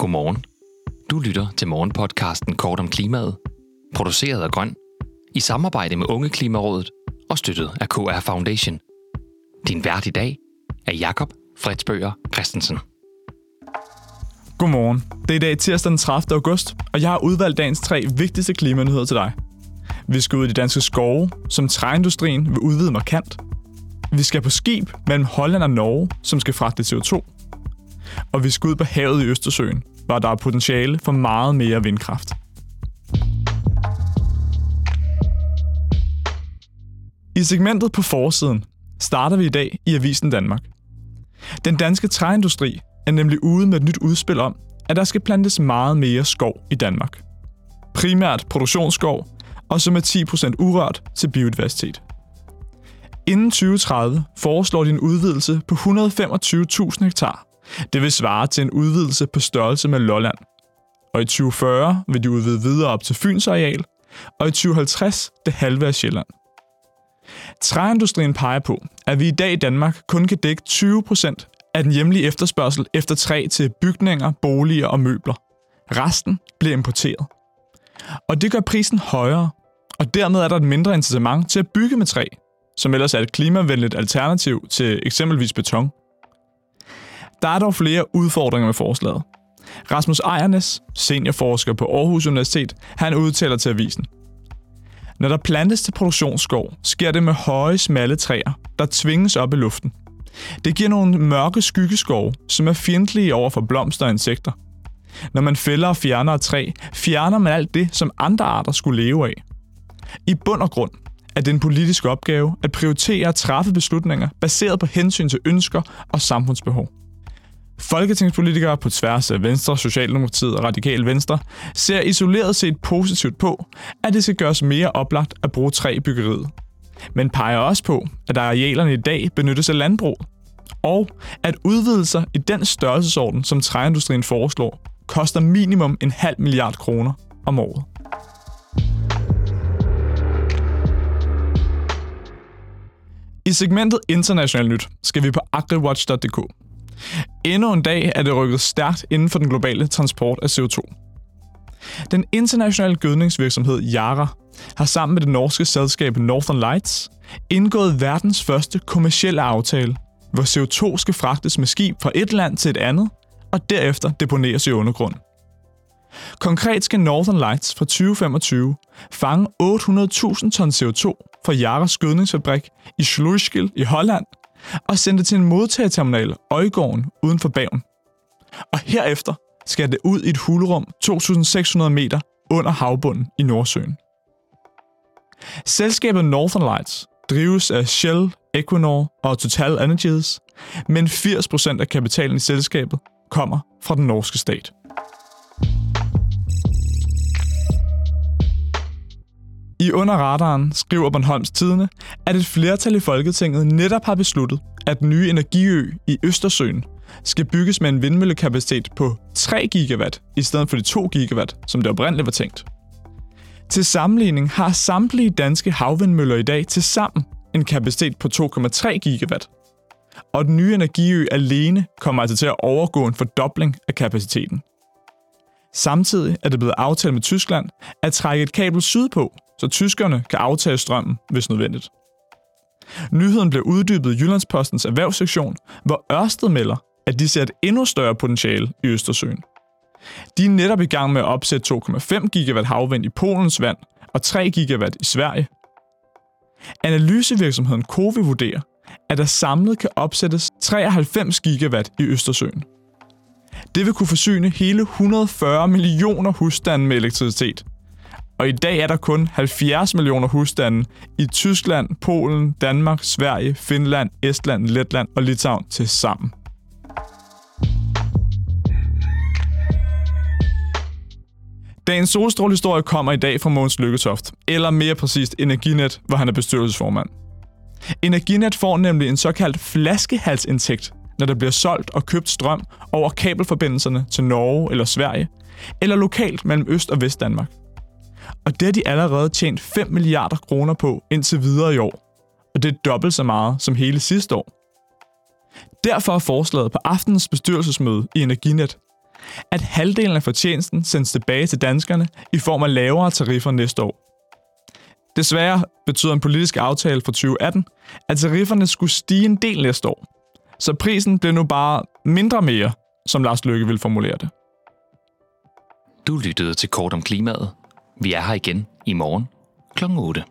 Godmorgen. Du lytter til morgenpodcasten Kort om klimaet, produceret af Grøn, i samarbejde med Unge Klimarådet og støttet af KR Foundation. Din vært i dag er Jakob Fredsbøger Christensen. Godmorgen. Det er i dag tirsdag den 30. august, og jeg har udvalgt dagens tre vigtigste klimanyheder til dig. Vi skal ud i de danske skove, som træindustrien vil udvide markant. Vi skal på skib mellem Holland og Norge, som skal fragte CO2. Og vi skal ud på havet i Østersøen, hvor der er potentiale for meget mere vindkraft. I segmentet på forsiden starter vi i dag i Avisen Danmark. Den danske træindustri er nemlig ude med et nyt udspil om, at der skal plantes meget mere skov i Danmark. Primært produktionsskov, og så med 10% urørt til biodiversitet. Inden 2030 foreslår de en udvidelse på 125.000 hektar. Det vil svare til en udvidelse på størrelse med Lolland. Og i 2040 vil de udvide videre op til Fyns areal, og i 2050 det halve af Sjælland. Træindustrien peger på, at vi i dag i Danmark kun kan dække 20% af den hjemlige efterspørgsel efter træ til bygninger, boliger og møbler. Resten bliver importeret. Og det gør prisen højere, og dermed er der et mindre incitament til at bygge med træ, som ellers er et klimavenligt alternativ til eksempelvis beton. Der er dog flere udfordringer med forslaget. Rasmus Ejernes, seniorforsker på Aarhus Universitet, han udtaler til avisen. Når der plantes til produktionsskov, sker det med høje, smalle træer, der tvinges op i luften. Det giver nogle mørke skyggeskove, som er fjendtlige over for blomster og insekter. Når man fælder og fjerner et træ, fjerner man alt det, som andre arter skulle leve af. I bund og grund er det en politisk opgave at prioritere og træffe beslutninger baseret på hensyn til ønsker og samfundsbehov. Folketingspolitikere på tværs af Venstre, Socialdemokratiet og Radikal Venstre ser isoleret set positivt på, at det skal gøres mere oplagt at bruge træ i byggeriet. Men peger også på, at arealerne i dag benyttes af landbrug, og at udvidelser i den størrelsesorden, som træindustrien foreslår, koster minimum en halv milliard kroner om året. I segmentet International Nyt skal vi på agriwatch.dk. Endnu en dag er det rykket stærkt inden for den globale transport af CO2. Den internationale gødningsvirksomhed Yara har sammen med det norske selskab Northern Lights indgået verdens første kommercielle aftale, hvor CO2 skal fragtes med skib fra et land til et andet, og derefter deponeres i undergrund. Konkret skal Northern Lights fra 2025 fange 800.000 ton CO2 fra Yaras gødningsfabrik i Sluiskil i Holland og sende det til en modtagerterminal Øjgården uden for Bagen. Og herefter skal det ud i et hulrum 2.600 meter under havbunden i Nordsøen. Selskabet Northern Lights drives af Shell, Equinor og Total Energies, men 80% af kapitalen i selskabet kommer fra den norske stat. I under radaren skriver Bornholms Tidene, at et flertal i Folketinget netop har besluttet, at den nye energiø i Østersøen skal bygges med en vindmøllekapacitet på 3 gigawatt i stedet for de 2 gigawatt, som det oprindeligt var tænkt. Til sammenligning har samtlige danske havvindmøller i dag til sammen en kapacitet på 2,3 gigawatt. Og den nye energiø alene kommer altså til at overgå en fordobling af kapaciteten. Samtidig er det blevet aftalt med Tyskland at trække et kabel sydpå, så tyskerne kan aftage strømmen, hvis nødvendigt. Nyheden blev uddybet i Jyllandspostens erhvervssektion, hvor Ørsted melder, at de ser et endnu større potentiale i Østersøen. De er netop i gang med at opsætte 2,5 gigawatt havvind i Polens vand og 3 gigawatt i Sverige. Analysevirksomheden Covi vurderer, at der samlet kan opsættes 93 gigawatt i Østersøen. Det vil kunne forsyne hele 140 millioner husstande med elektricitet. Og i dag er der kun 70 millioner husstande i Tyskland, Polen, Danmark, Sverige, Finland, Estland, Letland og Litauen til sammen. Dagens solstrålehistorie kommer i dag fra Måns Lykketoft, eller mere præcist Energinet, hvor han er bestyrelsesformand. Energinet får nemlig en såkaldt flaskehalsindtægt, når der bliver solgt og købt strøm over kabelforbindelserne til Norge eller Sverige, eller lokalt mellem Øst- og Vestdanmark. Og det har de allerede tjent 5 milliarder kroner på indtil videre i år. Og det er dobbelt så meget som hele sidste år. Derfor er forslaget på aftenens bestyrelsesmøde i Energinet, at halvdelen af fortjenesten sendes tilbage til danskerne i form af lavere tariffer næste år. Desværre betyder en politisk aftale fra 2018, at tarifferne skulle stige en del næste år. Så prisen blev nu bare mindre mere, som Lars Løkke vil formulere det. Du lyttede til Kort om klimaet. Vi er her igen i morgen kl. 8.